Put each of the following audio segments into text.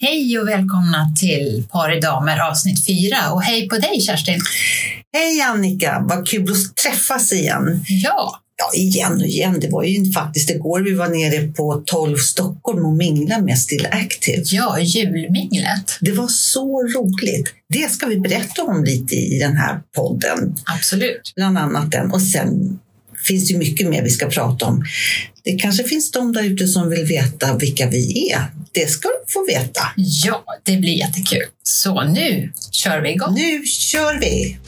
Hej och välkomna till Par i damer avsnitt 4 och hej på dig Kerstin! Hej Annika, vad kul att träffas igen. Ja, Ja, igen och igen. Det var ju faktiskt igår vi var nere på 12 Stockholm och minglade med Still Active. ja julminglet. Det var så roligt. Det ska vi berätta om lite i den här podden. Absolut. Bland annat den. Och sen finns det mycket mer vi ska prata om. Det kanske finns de där ute som vill veta vilka vi är. Det ska de få veta. Ja, det blir jättekul. Så nu kör vi igång. Nu kör vi!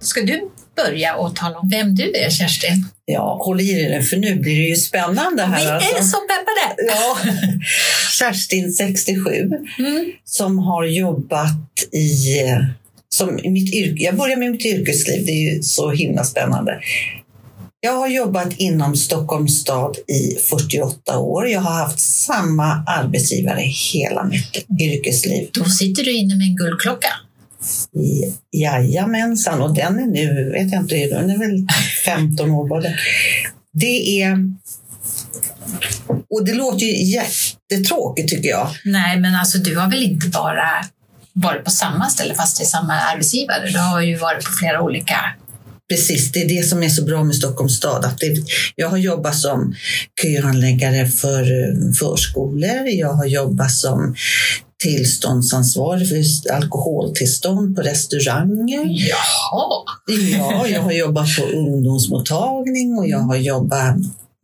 Ska du börja och tala om vem du är Kerstin? Ja, håll i dig för nu blir det ju spännande här. Vi är alltså. så peppade! Ja, Kerstin, 67, Mm. som har jobbat i, eh, som mitt yrke. Jag börjar med mitt yrkesliv, det är ju så himla spännande. Jag har jobbat inom Stockholms stad i 48 år. Jag har haft samma arbetsgivare hela mitt yrkesliv. Då sitter du inne med en guldklocka. Jajamensan, och den är nu, vet jag inte, den är väl 15 år bara. Det är... Och det låter ju jättetråkigt tycker jag. Nej, men alltså du har väl inte bara varit på samma ställe fast det är samma arbetsgivare. Du har ju varit på flera olika. Precis, det är det som är så bra med Stockholms stad. Att det, jag har jobbat som köhandläggare för eh, förskolor. Jag har jobbat som tillståndsansvarig för alkoholtillstånd på restauranger. Jaha! Ja, jag har jobbat på ungdomsmottagning och jag har jobbat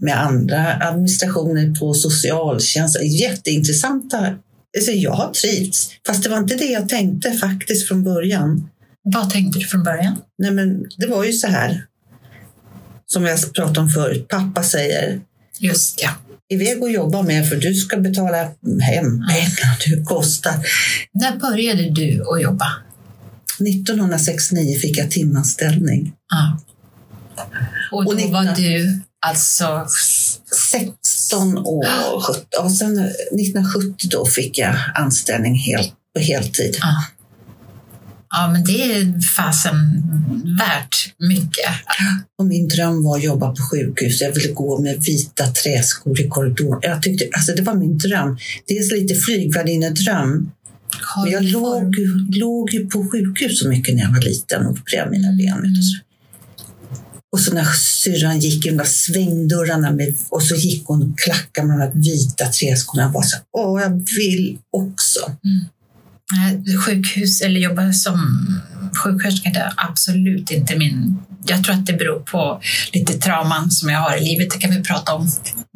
med andra administrationer på socialtjänst. Jätteintressanta. Alltså jag har trivts, fast det var inte det jag tänkte faktiskt från början. Vad tänkte du från början? Nej, men det var ju så här, som jag pratade om förut. Pappa säger, Just ja. iväg och jobba med för du ska betala hem pengar du kostar. När började du att jobba? 1969 fick jag timanställning. Ja. Och då Och var 19 du alltså... 16 år. 17. Och sen 1970 då fick jag anställning helt, på heltid. Ja. Ja, men det är fasen värt mycket. Och min dröm var att jobba på sjukhus. Jag ville gå med vita träskor i korridoren. Jag tyckte, alltså det var min dröm. Dels lite flygvärdinnedröm. Men jag låg, låg ju på sjukhus så mycket när jag var liten och opererade mina Mm. ben. du, så. Och så när syrran gick i de där svängdörrarna med, och så gick hon och klackade med de här vita träskorna. Jag bara så åh, jag vill också. Nej, Sjukhus eller jobba som sjuksköterska, det är absolut inte min... Jag tror att det beror på lite trauman som jag har i livet. Det kan vi prata om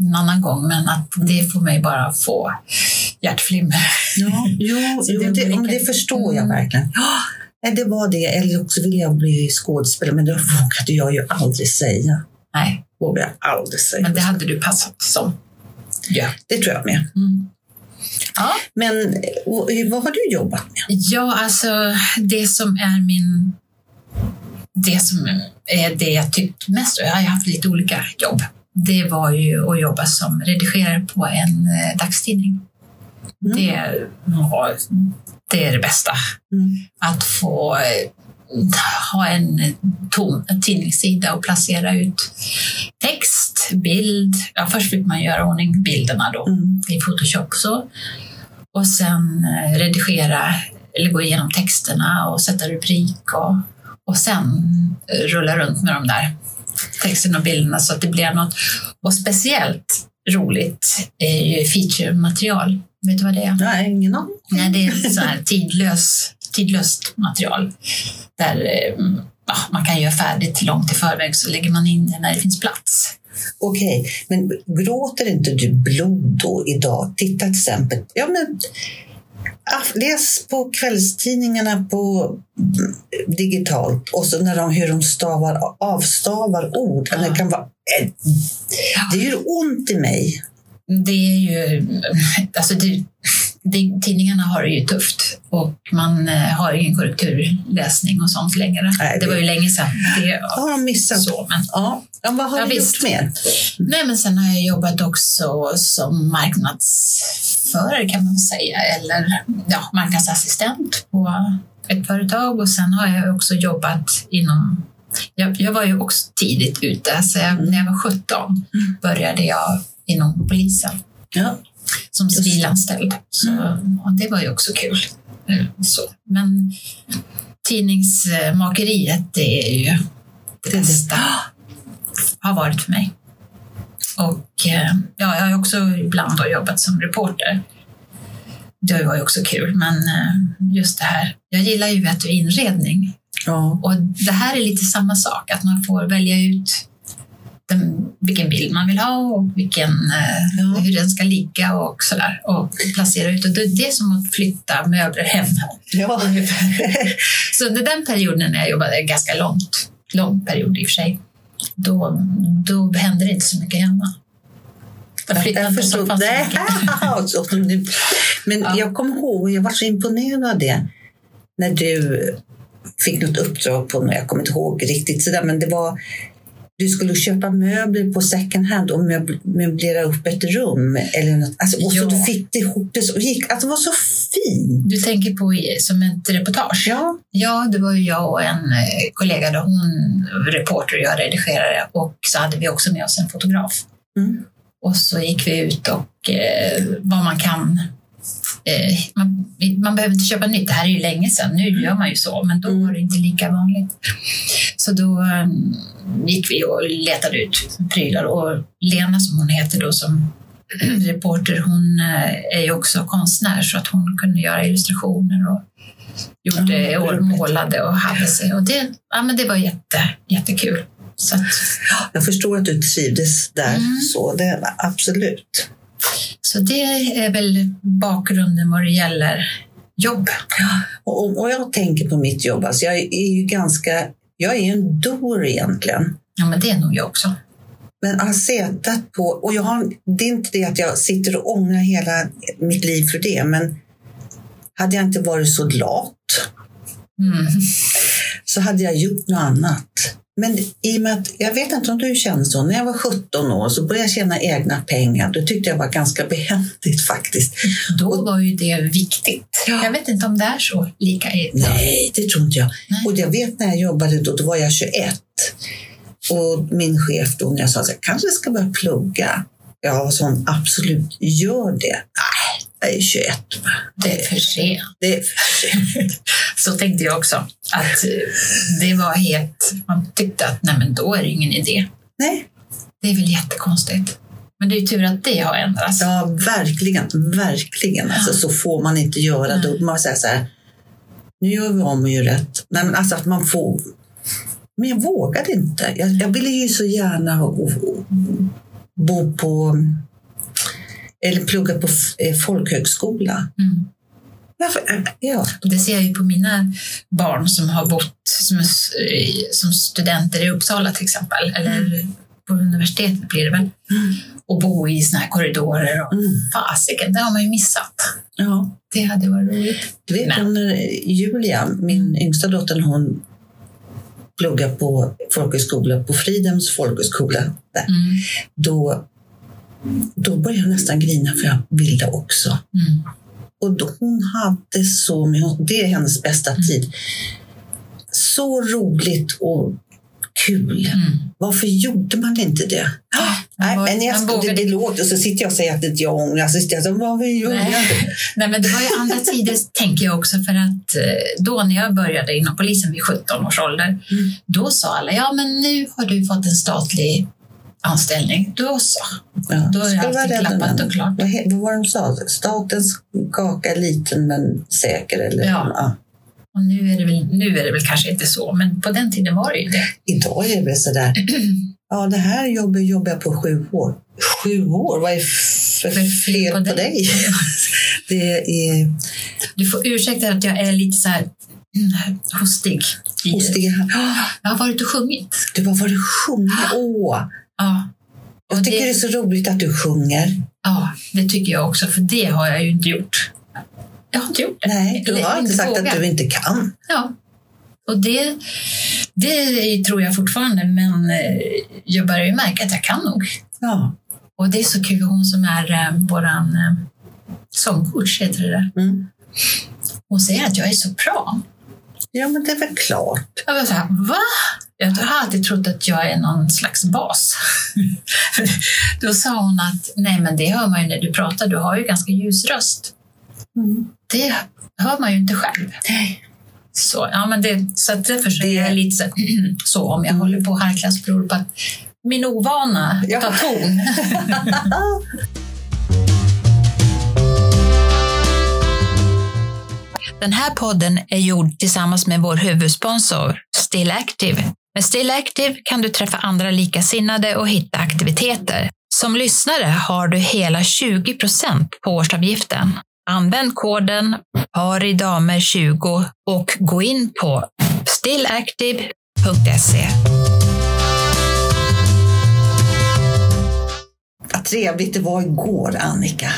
en annan gång, men att det får mig bara få hjärtflimmer. Ja, jo, jo det det, förstår jag Mm. verkligen. Nej, det var det. Eller också ville jag bli skådespelare, men det vågade jag ju aldrig säga. Nej, Vågade jag aldrig säga. men det hade du passat som. Ja. Det tror jag med. Mm. Ja, Men vad har du jobbat med? Ja, alltså det som är min... Det som är det jag tyckt mest, och jag har haft lite olika jobb, det var ju att jobba som redigerare på en eh, dagstidning. Mm. Det, var, det är det bästa. Mm. Att få eh, ha en tom tidningssida och placera ut text, bild. Ja, först fick man göra ordning bilderna då Mm. i Photoshop så. Och sen eh, redigera eller gå igenom texterna och sätta rubrik och, och sen eh, rulla runt med de där texterna och bilderna så att det blir något. Och speciellt roligt är ju feature-material. Vet du vad det är? Nej, ingen aning. Nej, det är så här tidlös, tidlöst material där eh, ja, man kan göra färdigt långt i förväg så lägger man in det när det finns plats. Okej, men gråter inte du blod då idag? Titta till exempel. Ja, men, läs på kvällstidningarna på mm, digitalt och så när de, hur de stavar, avstavar ord. Ja. Det, kan vara, eh, det gör ont i mig. Det är ju, alltså det, tidningarna har det ju tufft och man eh, har ingen korrekturläsning och sånt längre. Nej, det var ju länge sedan. Det, Har de missat? så, men, Ja. ja, vad har Ja, du visst. gjort mer? nej, men sen har jag jobbat också som marknadsförare kan man säga, eller ja, marknadsassistent på ett företag och sen har jag också jobbat inom Jag, jag var ju också tidigt ute. Så jag, när jag var 17 började jag inom polisen Ja. Som civilanställd. Så, och det var ju också kul. Eh, Så. Men tidningsmakeriet, det är ju det bästa. Har varit för mig. Och eh, ja, jag har också ibland jobbat som reporter. Det var ju också kul, men eh, just det här. Jag gillar ju vet du, inredning Ja. och det här är lite samma sak, att man får välja ut den, vilken bild man vill ha och vilken, eh, Ja. hur den ska ligga och sådär. Och placera ut. Och det, det är som att flytta möbler hem. Ja. Så under den perioden när jag jobbade, ganska långt, lång period i och för sig, då, då hände det inte så mycket hemma. Jag flyttade inte så Nej. mycket. Du- Men Ja. jag kommer ihåg, jag var så imponerad av det när du fick något uppdrag på, jag kommer inte ihåg riktigt sådär, men det var du skulle köpa möbler på second hand och möb- möblera upp ett rum. Eller något. Alltså, och så Ja. du fick det ihop det så gick. Alltså, det var så fint. Du tänker på som ett reportage? Ja. Ja, det var ju jag och en eh, kollega, då, hon reporter och jag redigerare och så hade vi också med oss en fotograf. Mm. Och så gick vi ut och eh, vad man kan eh, man, man behöver inte köpa nytt, det här är ju länge sedan, nu gör man ju så, men då Mm. var det inte lika vanligt. Så då eh, gick vi och letade ut prylar och Lena som hon heter då som reporter, hon eh, är ju också konstnär så att hon kunde göra illustrationer och gjorde Ja, och målade och hade sig. Och det, ja, men det var jätte, jättekul. Så att, Jag förstår att du trivdes där. Mm. Så det var absolut. så det är väl bakgrunden vad det gäller jobb. Och, och jag tänker på mitt jobb. Alltså, jag är ju ganska... Jag är en dor egentligen. Ja, men det är nog jag också. Men har suttit på, och jag har, det är inte det att jag sitter och ångrar hela mitt liv för det, men hade jag inte varit så lat Mm. så hade jag gjort något annat. Men i och med att, jag vet inte om du känner så, när jag var 17 år så började jag tjäna egna pengar. Då tyckte jag var ganska behändigt faktiskt. Då var ju det viktigt. Ja. Jag vet inte om det är så lika i Nej, det tror inte jag. Nej. Och jag vet när jag jobbade då, då var jag 21. Och min chef då, när jag sa så här, kanske ska börja plugga. Jag var sån, absolut, gör det. Nej, jag är 21. Det är för sent. Det är för sent. Så tänkte jag också. Att eh, det var helt... Man tyckte att nej, men då är det ingen idé. Nej, Det är väl jättekonstigt. Men det är ju tur att det har ändrats. ja, verkligen, verkligen. Alltså, så får man inte göra. Då man säger så här, nu gör vi om och gör rätt. Nej, men alltså att man får... Men jag vågade inte. Jag, jag ville ju så gärna bo på... Eller plugga på eh, folkhögskola. Mm. Varför? Ja. Det ser jag ju på mina barn som har bott som, som studenter i Uppsala till exempel, eller på universitetet blir det väl, och bo i såna här korridorer. Och Mm. fasiken, det har man ju missat. ja. Det hade varit roligt. Du vet hon, när Julia, min yngsta dotter, hon pluggar på folkhögskola, på Fridhems folkhögskola. Där. Mm. Då, då började jag nästan grina för jag ville också. Mm. Och då, hon hade så mycket, det är hennes bästa Mm. tid. Så roligt och kul. Mm. Varför gjorde man inte det? Nej, var- men jag, det, vågade det låter, och så sitter jag och säger att inte jag ångrar. Sitter jag så, varför gjorde jag Nej. inte? Nej, men det var ju andra tider, tänker jag också, för att eh, då när jag började inom polisen vid 17 års ålder, Mm. då sa alla, ja men nu har du fått en statlig anställning. Då så. Ja, Då är allting klappat och klart. Vad, var det de sa? Statens kaka är liten men säker. Eller? Ja. Och nu är, det väl, nu är det väl kanske inte så, men på den tiden var det ju det. Idag är det väl sådär. Ja, det här jobbet jobbar jag på sju år. Sju år? Vad är f- för fel på, dig? Det är Du får ursäkta att jag är lite så här mm, hostig. hostiga. Jag har varit och sjungit. Du har varit sjunga. Åh! Ja. Jag Och tycker det det, är så roligt att du sjunger. ja, det tycker jag också, för det har jag ju inte gjort. Jag har inte gjort det. Nej, du har inte sagt vågat. att du inte kan. Ja. Och det, det tror jag fortfarande, men eh, jag börjar ju märka att jag kan nog. Ja. Och det är så kul, hon som är eh, våran eh, sångcoach, heter det där. Mm. Hon säger att jag är sopran. Ja, men det är väl klart. Jag var så här, va? Jag har alltid trott att jag är någon slags bas. Då sa hon att nej, men det hör man ju när du pratar. Du har ju ganska ljus röst. Mm. Det hör man ju inte själv. Nej. Så, ja, men det, så att därför så är jag lite så, så om jag håller på att harklas beror på att min ovana Ja. ta ton. Den här podden är gjord tillsammans med vår huvudsponsor Still Active. Med Still Active kan du träffa andra likasinnade och hitta aktiviteter. Som lyssnare har du hela 20% på årsavgiften. Använd koden paridamer20 och gå in på stillactive.se. Vad trevligt det var igår, Annika.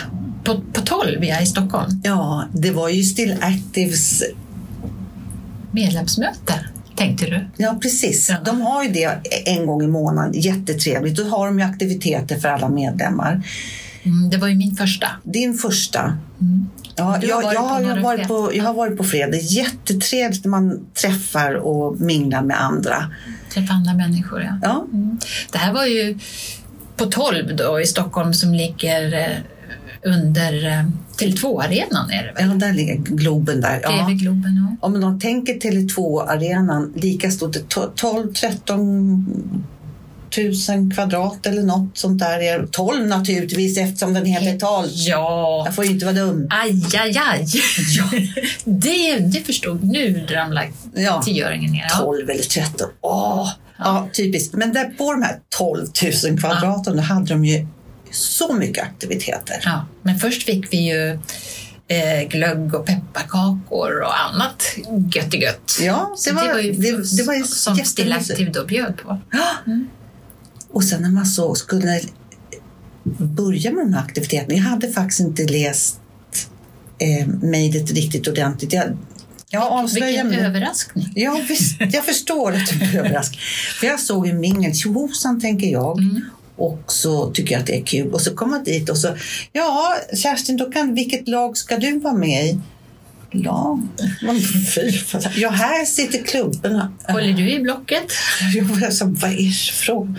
På, på 12 ja, i Stockholm. Ja, det var ju Still Actives Medlemsmöte, tänkte du? Ja, precis. Ja. De har ju det en gång i månaden. Jättetrevligt. Då har de ju aktiviteter för alla medlemmar. Mm, det var ju min första. Din första. Mm. Ja, jag, jag, har varit på, jag har varit på fredag. Jättetrevligt när man träffar och minglar med andra. Träffa andra människor, ja. Ja, Mm. Det här var ju på 12 då i Stockholm som ligger eh, under eh, Tele2-arenan är det väl? ja där ligger Globen där. Ja. Globen, ja. Om de tänker Tele2-arenan, lika stort, 12-13 tusen kvadrat eller något sånt där. 12 naturligtvis eftersom den heter 12. Ja, Jag får ju inte vara dum. aj, aj, aj. det, det förstod Nu ramlar Ja. tioöringen ner. Ja. 12 eller 13. Åh, ja. typiskt. Men där på de här 12 000 kvadraten då hade de ju så mycket aktiviteter. Ja, men först fick vi ju eh, glögg och pepparkakor och annat göttigött. Ja, Så det var, ju det, det var ju som Still jättemysigt. Active då bjöd på. Och sen när man så skulle börja med de här aktiviteterna. Jag hade faktiskt inte läst eh, mejlet riktigt ordentligt. Jag, jag avslöjar Vilken överraskning. Ja, visst, jag förstår att du blir överraskad. För jag såg en mingel, tjohosan tänker jag. Mm. Och så tycker jag att det är kul. Och så kommer jag dit och så, ja Kerstin, då kan, vilket lag ska du vara med i? Lag? Ja, här sitter klubben. Håller du i blocket? Jag sa, vad är det för fråga?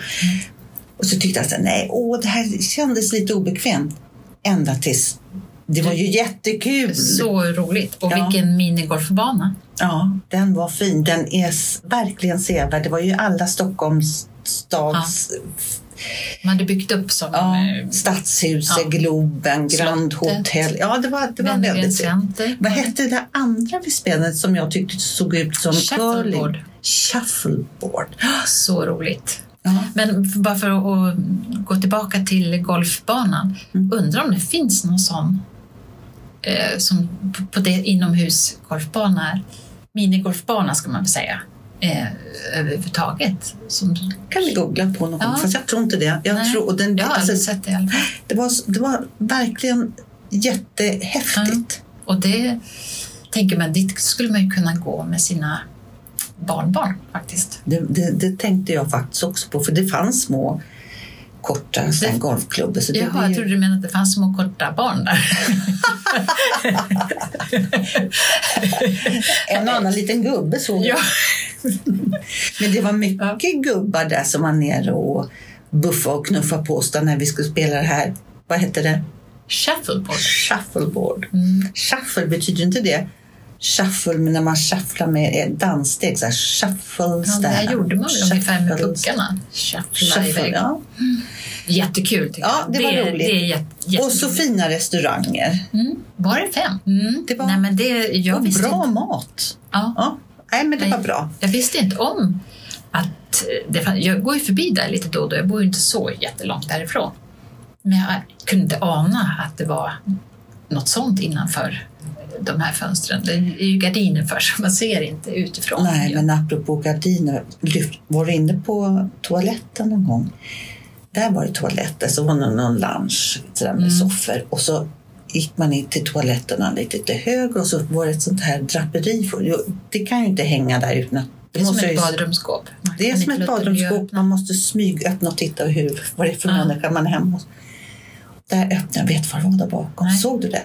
Och så tyckte jag så nej, åh, det här kändes lite obekvämt. Ända tills det var ju jättekul. Så roligt. Och Ja. vilken minigolfbana. Ja, den var fin. Den är verkligen sevärd. Det var ju alla Stockholms stads... Man hade byggt upp som Ja, eh, Stadshuset, Ja. Globen, Grand. Hotel. Ja, det var, det var väldigt. Center. Vad hette det andra vi spelade som jag tyckte såg ut som Shuffleboard. curling? Shuffleboard. Så roligt. Ja. Men bara för att gå tillbaka till golfbanan. Mm. Undrar om det finns någon sån eh, som på det inomhusgolfbana, minigolfbana ska man väl säga, eh, överhuvudtaget. Som, kan vi googla på någon gång, Ja. fast jag tror inte det. Jag Nej, tror, och den, jag har alltså, sett det det, var, det var verkligen jättehäftigt. Och det tänker man, dit skulle man ju kunna gå med sina barnbarn faktiskt. Det, det, det tänkte jag faktiskt också på, för det fanns små korta sen golfklubbor. Så det Jaha, blir jag trodde du menade att det fanns små korta barn där. En och annan liten gubbe såg jag. ja. Men det var mycket gubbar där som var nere och buffade och knuffade på oss när vi skulle spela det här. Vad hette det? Shuffleboard. Shuffleboard. Mm. Shuffle betyder inte det shuffle men när man shufflar med danssteg. Så här, shuffle Ja, det gjorde man väl ungefär med puckarna. Shuffla iväg. ja. Jättekul tycker Ja, jag. det var roligt. Det är jätte, jätte... Och så fina restauranger. mm. Var det fem? Mm. Det var- Nej, men det, jag, och visste bra inte, mat. ja, Ja. Nej, men det Nej. var bra. jag visste inte om att det fann, Jag går ju förbi där lite då och då. Jag bor ju inte så jättelångt därifrån. Men jag kunde inte ana att det var något sånt innanför de här fönstren. Det är ju gardiner för så man ser inte utifrån. Nej, men apropå gardiner. Var du inne på toaletten någon gång? Där var det toaletter, så var det någon lounge sådär med Mm. soffor. Och så gick man in till toaletterna lite till höger och så var det ett sånt här draperi. Det kan ju inte hänga där utan att... det är som ett badrumsskåp. Det är som ett badrumsskåp. Man måste smygöppna och titta hur, vad det är för Ja. människa man är hemma hos. Där öppnade jag, vet vad det var där bakom. Nej. Såg du det?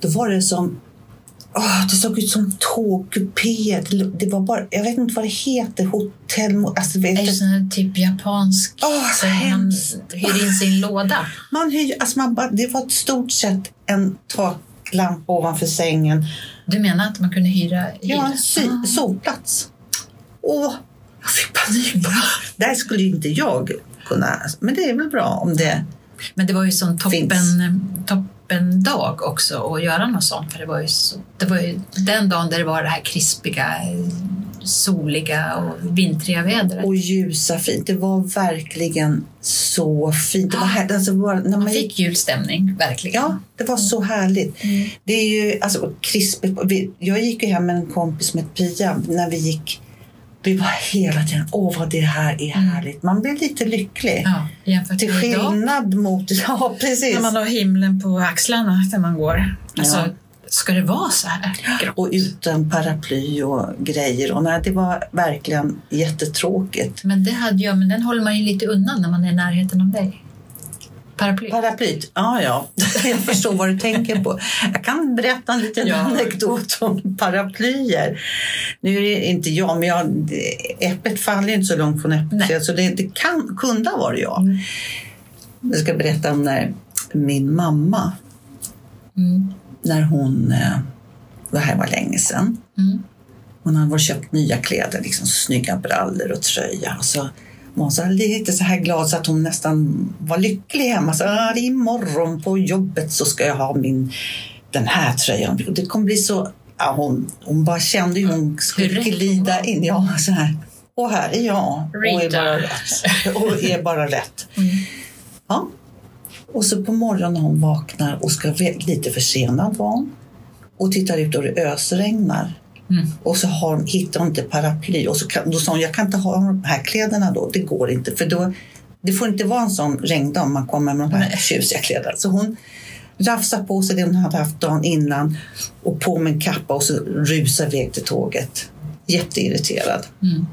Då var det som åh, det såg ut som tågkupé. Det, var bara, jag vet inte vad det heter, hotell... Alltså, vet Är det du, sån typ japansk, Åh, så man hyr in sin låda? man hyr, alltså man bara, det var ett stort sett en taklampa ovanför sängen. Du menar att man kunde hyra? Ja, en hyra? sy, Ah. sovplats. Åh, jag fick panik. Där skulle ju inte jag kunna... Men det är väl bra om det... Men det var ju sån Finns. toppen, toppen dag också att göra något sånt. För det var, ju så, det var ju den dagen där det var det här krispiga, soliga och vintriga vädret. Och ljusa fint. Det var verkligen så fint. Det var här, alltså när man fick julstämning, verkligen. ja, det var så härligt. Mm. Det är ju alltså, krispigt. Jag gick ju hem med en kompis hette Pia när vi gick. Vi var hela tiden, åh vad det här är härligt. Man blev lite lycklig. Ja, Till med idag. skillnad mot... Ja, precis. När man har himlen på axlarna när man går. Alltså, Ja. ska det vara så här grått? Och utan paraply och grejer. Och nej, det var verkligen jättetråkigt. Men det hade jag, men den håller man ju lite undan när man är i närheten av dig. Paraply. Paraplyt, ja ja. Jag förstår vad du tänker på. Jag kan berätta en liten Ja. anekdot om paraplyer. Nu är det inte jag, men jag, äpplet faller inte så långt från äpplet. Så det, det kan, kunde ha varit jag. Mm. Jag ska berätta om när min mamma, Mm. när hon, eh, det här var länge sedan, Mm. hon hade varit köpt nya kläder, liksom snygga brallor och tröja. Och så var så här, lite så här glad så att hon nästan var lycklig hemma. Så, ah, imorgon på jobbet så ska jag ha min, den här tröjan. Det kommer bli så... Ja, hon, hon bara kände hur hon skulle glida var. in. Ja, så här. Och här är jag. Och är bara rätt. Och är bara rätt. Mm. Ja. Och så på morgonen när hon vaknar och ska lite försenad var hon och tittar ut och det ösregnar. Mm. Och så har, hittar hon inte paraply. Och så kan, då sa hon, jag kan inte ha de här kläderna då. Det går inte. För då, det får inte vara en sån regndag om man kommer med de här Nej. tjusiga kläderna. Så hon rafsar på sig det hon hade haft dagen innan och på med en kappa och så rusar iväg till tåget. Jätteirriterad. Mm.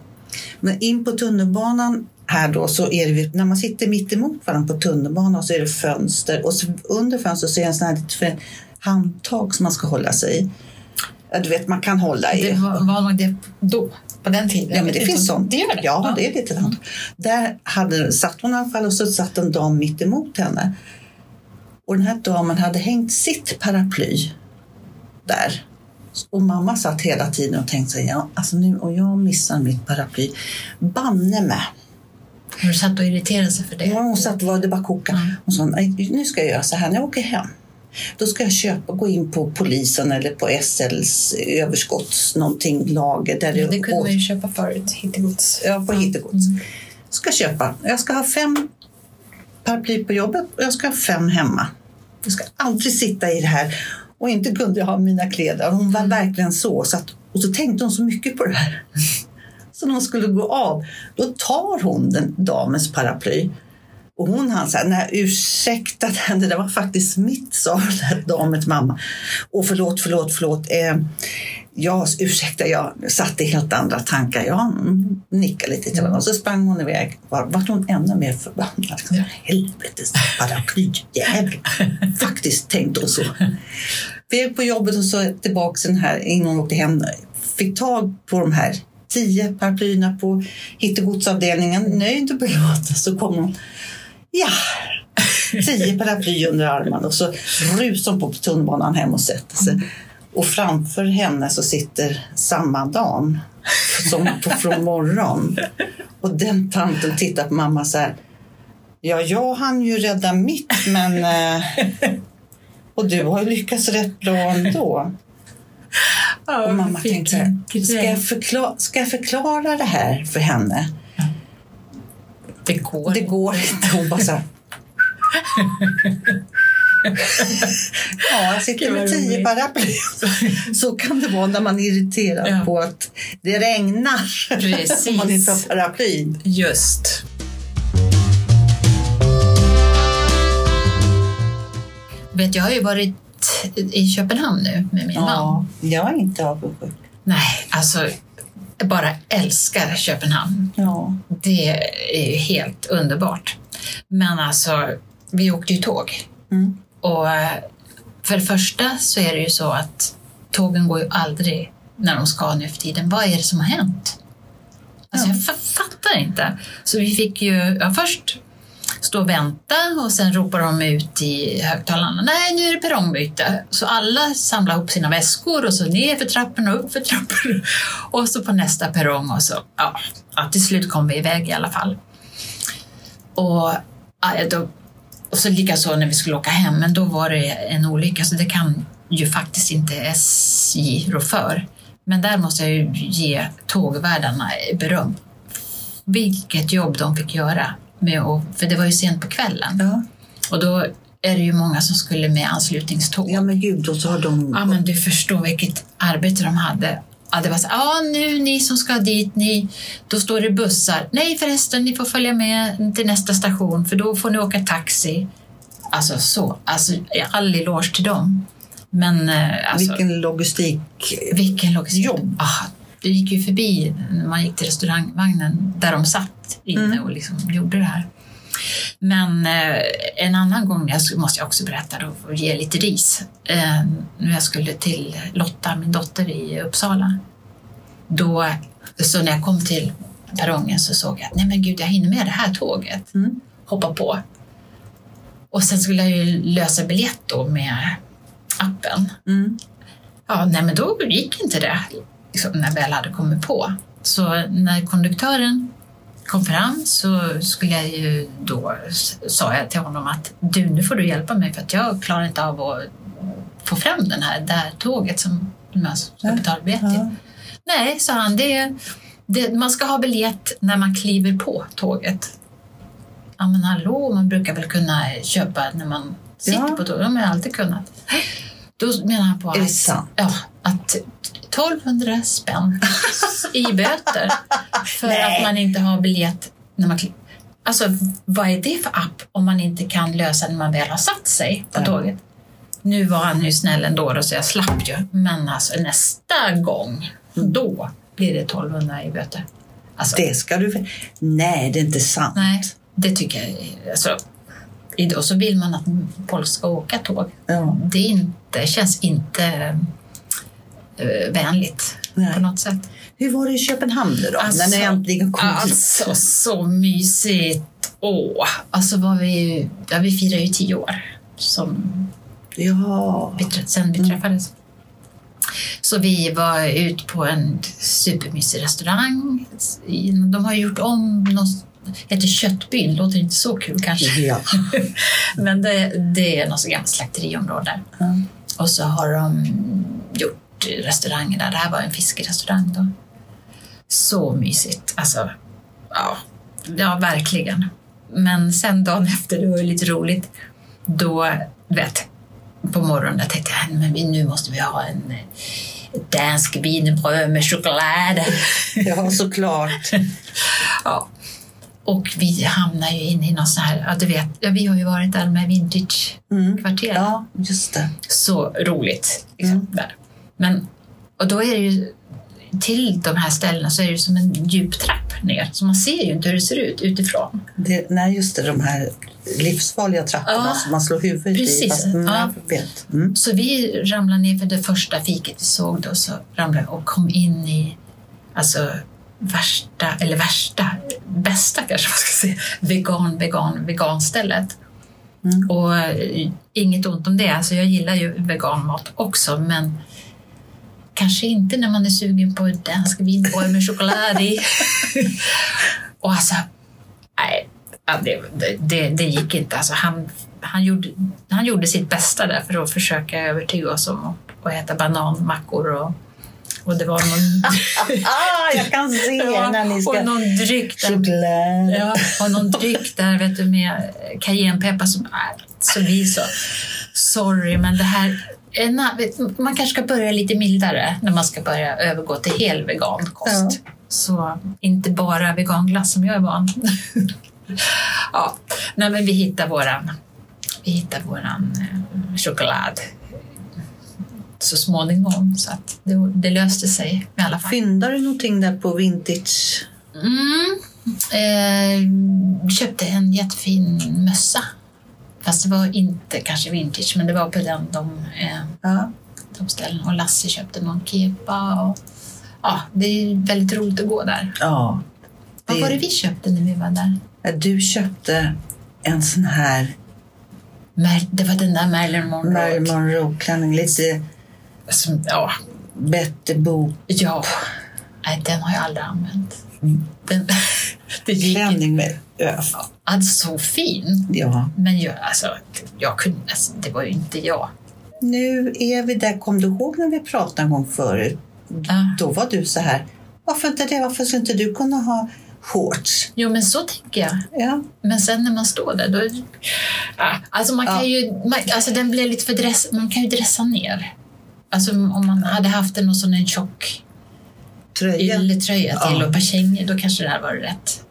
Men in på tunnelbanan här då så är det, när man sitter mitt emot varandra på tunnelbanan så är det fönster och under fönstret så är det en sån här handtag som man ska hålla sig i. Ja, du vet, man kan hålla i. Det var, nog det då, på den tiden. Ja, men det finns sånt. Det gör det? Ja, det är lite sånt. Där hade, satt hon i alla fall och så satt en dam mitt emot henne. Och den här damen hade hängt sitt paraply där. Och mamma satt hela tiden och tänkte sig, ja, alltså nu och jag missar mitt paraply. Banne mig. Du satt och irriterat sig för det? Ja, hon satt var det bara koka. Mm. Hon sa, "Nej, nu ska jag göra så här när jag åker hem. Då ska jag köpa, gå in på polisen eller på SLs överskotts någonting lager. Där Ja, det kunde man ju köpa förut, hittegods. Ja, på hittegods. Mm. Ska köpa. Jag ska ha fem paraply på jobbet och jag ska ha fem hemma. Jag ska aldrig sitta i det här. Och inte kunde jag ha mina kläder. Hon var verkligen så. så att, och så tänkte hon så mycket på det här. Så när hon skulle gå av, då tar hon den damens paraply. Och hon han sa, nej ursäkta, det där var faktiskt mitt, sa den damens mamma. Och förlåt, förlåt, förlåt. Eh, ja, ursäkta, jag satte helt andra tankar. Jag mm, nickade lite till henne och så sprang hon iväg. Var, vart hon ännu mer förbannad. Helvetes paraplyjävel. Faktiskt tänkte hon så. Vi är på jobbet och så tillbaka den här innan hon åkte hem. Fick tag på de här tio paraplyerna på hittegodsavdelningen. Nöjd och belåten så kom hon. Ja, tio paraply under armarna och så rusar hon på tunnelbanan hem och sätter sig. Och framför henne så sitter samma dam som på, från morgon. Och den tanten tittar på mamma så här. Ja, jag hann ju rädda mitt, men... Eh, och du har ju lyckats rätt bra ändå. Och mamma tänkte ska jag, förklara, ska jag förklara det här för henne? Det går. Det går inte. Hon bara så här. Ja, jag sitter med tio roligt. paraply. Så kan det vara när man är irriterad Ja. på att det regnar. Precis. Man inte har paraply. Just. Vet, jag har ju varit i Köpenhamn nu med min man. Ja, jag är inte avundsjuk. Nej, alltså bara älskar Köpenhamn. Ja. Det är ju helt underbart. Men alltså, vi åkte ju tåg. Mm. Och eh, för det första så är det ju så att tågen går ju aldrig när de ska nu för tiden. Vad är det som har hänt? Alltså Ja. jag fa- fattar inte. Så vi fick ju ja, först stå och vänta och sen ropar de ut i högtalarna. Nej, nu är det perrongbyte. Så alla samlar ihop sina väskor och så ner för trapporna och upp för trapporna. Och så på nästa perrong och så, ja, ja till slut kom vi iväg i alla fall. Och, ja, då, och så likaså när vi skulle åka hem, men då var det en olycka så det kan ju faktiskt inte SJ rå för. Men där måste jag ju ge tågvärdarna beröm. Vilket jobb de fick göra. Med att, för det var ju sent på kvällen. Ja. Och då är det ju många som skulle med anslutningståg. ja, men gud, och så har de... Ja, men du förstår vilket arbete de hade. Ja, det var så ja nu ni som ska dit, ni, då står det bussar. Nej förresten, ni får följa med till nästa station för då får ni åka taxi. Alltså så, alltså all eloge till dem. Men eh, alltså, Vilken logistik... vilken logistik. jobb. Ah, det gick ju förbi när man gick till restaurangvagnen där de satt inne Mm. och liksom gjorde det här. Men eh, en annan gång, jag måste jag också berätta då, att ge lite ris. Eh, när jag skulle till Lotta, min dotter i Uppsala. Då, så när jag kom till perrongen så såg jag att nej men gud, jag hinner med det här tåget. Mm. Hoppa på. Och sen skulle jag ju lösa biljett då med appen. Mm. Ja, nej men då gick inte det liksom, när jag väl hade kommit på. Så när konduktören kom fram så skulle jag ju då sa jag till honom att du, nu får du hjälpa mig för att jag klarar inte av att få fram den här, det här tåget som man ska betala biljett till. Ja. Nej, sa han, det, det, man ska ha biljett när man kliver på tåget. Ja, men hallå, man brukar väl kunna köpa när man sitter Ja. på tåget. De har jag alltid kunnat. Då menar han på Är det att, sant? ja, att 1200 spänn i böter för Nej. att man inte har biljett när man. Alltså, vad är det för app om man inte kan lösa när man väl har satt sig på Ja. tåget? Nu var han ju snäll ändå då, så jag slapp ju. Men alltså nästa gång, då blir det 1200 i böter. Alltså, Det ska du... Nej, det är inte sant. Nej, det tycker jag. Alltså, idag så vill man att folk ska åka tåg. Ja. Det, inte, känns inte vänligt Nej. på något sätt. Hur var det i Köpenhamn då? när ni äntligen kom alltså så mysigt. Åh, alltså var vi, ja, vi firar ju tio år som Ja. sen vi träffades. Så vi var ut på en supermysig restaurang. De har gjort om något, heter Köttbyn, låter inte så kul kanske. ja. Men det, det är något så gammalt slakteriområde. Ja. Och så har de gjort restauranger där. Det här var en fiskerestaurang då. Så mysigt. Alltså, ja, ja verkligen. Men sen dagen efter, det var lite roligt, då, vet, på morgonen jag tänkte jag men nu måste vi ha en dansk wienerbröd med choklad. ja, såklart. ja. Och vi hamnar ju inne i någon sån här, ja du vet, ja, vi har ju varit där med vintage-kvarter. Mm. Ja, just det. Så roligt. Liksom, Mm. där. Men, och då är det ju till de här ställena så är det som en djup trapp ner. Så man ser ju inte hur det ser ut utifrån. det. Nej, just det. De här livsfarliga trapporna Ja, som man slår huvudet i. precis. Fast, mm, Ja. Mm. Så vi ramlade ner för det första fiket vi såg då, så ramlade och kom in i alltså värsta, eller värsta, bästa kanske man ska säga, vegan, vegan, veganstället. Mm. Och eh, inget ont om det, alltså jag gillar ju veganmat också, men kanske inte när man är sugen på dansk vinborg med choklad i. och alltså, nej, det, det- det, gick inte. Alltså, han, han, gjorde, han gjorde sitt bästa där för att försöka övertyga oss om att, äta bananmackor och, och det var någon, Ah, jag kan se Ja, när ni ska... och någon dryck där Choklad. Ja, och någon dryck där vet du, med cayennepeppar som... Så vi så... Sorry, men det här... vet- Man kanske ska börja lite mildare när man ska börja övergå till hel vegankost. Så inte bara veganglass som jag är van. ja, nej, men vi hittar våran, vi hittar våran eh, choklad så småningom. Så att det, det löste sig i alla fall. Fyndar du någonting där på vintage? Mm. Eh, köpte en jättefin mössa. Fast det var inte kanske vintage, men det var på den de... Eh, Ja. de ställena. Och Lasse köpte någon kepa. Och, ja, det är väldigt roligt att gå där. Ja. Vad var det vi köpte när vi var där? Du köpte en sån här Mer- Det var den där Marilyn Monroe. Marilyn Monroe-klänning, lite Som, ja, bättre bok. ja. Nej, den har jag aldrig använt. Mm. Den, det gick. Klänning med öf. Alltså, så fin. Ja. Men jag, alltså, jag kunde, alltså, det var ju inte jag. Nu är vi där. Kom du ihåg när vi pratade en gång förut? Ja. Då var du så här. Varför inte det? Varför skulle inte du kunna ha shorts? Jo, men så tänker jag. Ja. Men sen när man står där, då... Ja, alltså man kan Ja. ju... Man, alltså den blir lite för dress... Man kan ju dressa ner. Alltså om man hade haft en sån en tjock Tröja. ylletröja till Ja. och perkänger, då kanske det här var rätt.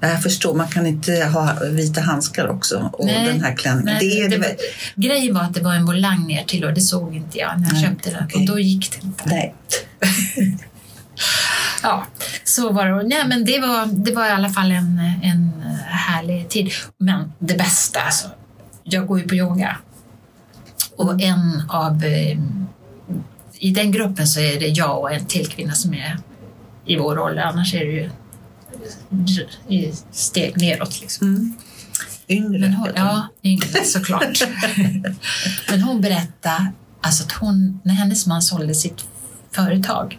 Jag förstår, man kan inte ha vita handskar också. Och Nej, den här klänningen. Det är det det, grejen var att det var en volang ner till och det såg inte jag när jag Nej, köpte den. okej. Och då gick det inte. Nej. Ja, så var det. Nej, men det var, det var i alla fall en, en härlig tid. Men det bästa, alltså, jag går ju på yoga. Och en av... I den gruppen så är det jag och en till kvinna som är i vår ålder. Annars är det ju i steg neråt. Liksom. Mm. Yngre. Men hon, ja, yngre såklart. Men hon berättade alltså att hon, när hennes man sålde sitt företag,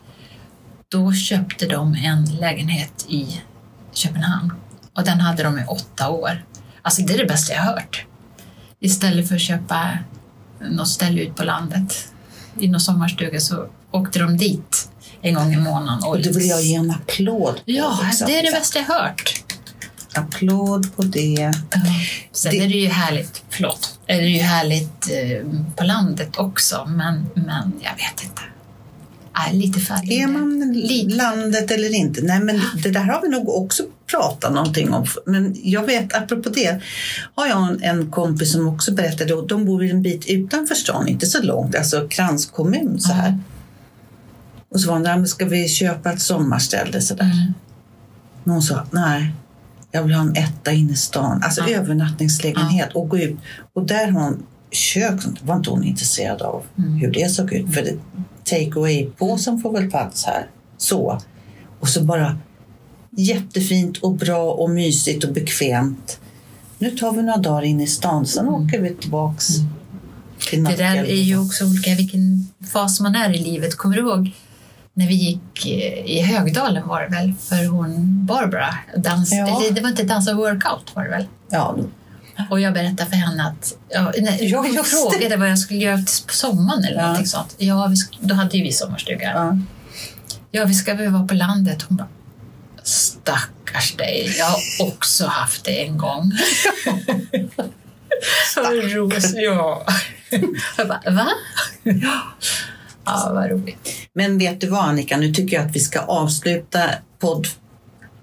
då köpte de en lägenhet i Köpenhamn. Och den hade de i åtta år. Alltså det är det bästa jag hört. Istället för att köpa något ställe ut på landet i någon sommarstuga så åkte de dit en gång i månaden. Och det vill jag ge en applåd på. Ja, liksom. det är det bästa jag hört. Applåd på det. Sen Det- är det ju härligt, förlåt, är det ju härligt eh, på landet också, men, men jag vet inte. Är lite. Är man Lite. landet eller inte? Nej, men det där har vi nog också pratat någonting om. Men jag vet, apropå det, har jag en, en kompis som också berättade, och de bor en bit utanför stan, inte så långt, alltså kranskommun så här. Mm. Och så var hon där, ska vi köpa ett sommarställe så där? Mm. Men hon sa, nej, jag vill ha en etta inne i stan, alltså Ja. övernattningslägenhet och gå ut. Och där har hon kök, var inte hon intresserad av Mm. hur det såg ut. För det, take away-påsen får väl plats här. Så. Och så bara jättefint och bra och mysigt och bekvämt. Nu tar vi några dagar in i stan, sen åker vi tillbaks till Mm. Det där Nacka. är ju också olika vilken fas man är i livet. Kommer du ihåg när vi gick eh, i Högdalen var det väl, för hon Barbara, dans, Ja. eller det var inte dansa workout var det väl? Ja, Och jag berättade för henne att ja, nej, Ja, hon frågade vad jag skulle göra på sommaren eller Ja. någonting sånt. Ja, vi, då hade ju vi sommarstuga. ja. Ja, vi ska väl vara på landet. Hon bara, stackars dig, jag har också haft det en gång. Stackars. Ja. Jag bara, va? Ja, vad roligt. Men vet du vad Annika, nu tycker jag att vi ska avsluta podd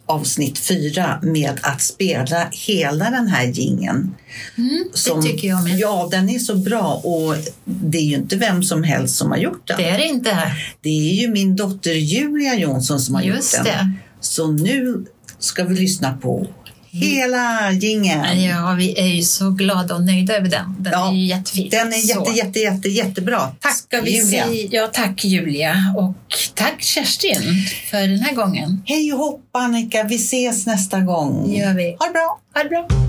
avsnitt fyra med att spela hela den här gingen. Mm, det tycker jag med. Ja, den är så bra och det är ju inte vem som helst som har gjort den. Det är det inte. Det är ju min dotter Julia Jonsson som har Just gjort den. det. Så nu ska vi lyssna på hela gingen. Ja, vi är ju så glada och nöjda över den. Den Ja, är ju jättefin. Den är jätte, Så. jätte, jätte, jättebra. Tack Ska vi Julia. säga, ja, tack Julia och tack Kerstin för den här gången. Hej och hopp Annika, vi ses nästa gång. Gör vi. Ha det bra. Ha det bra.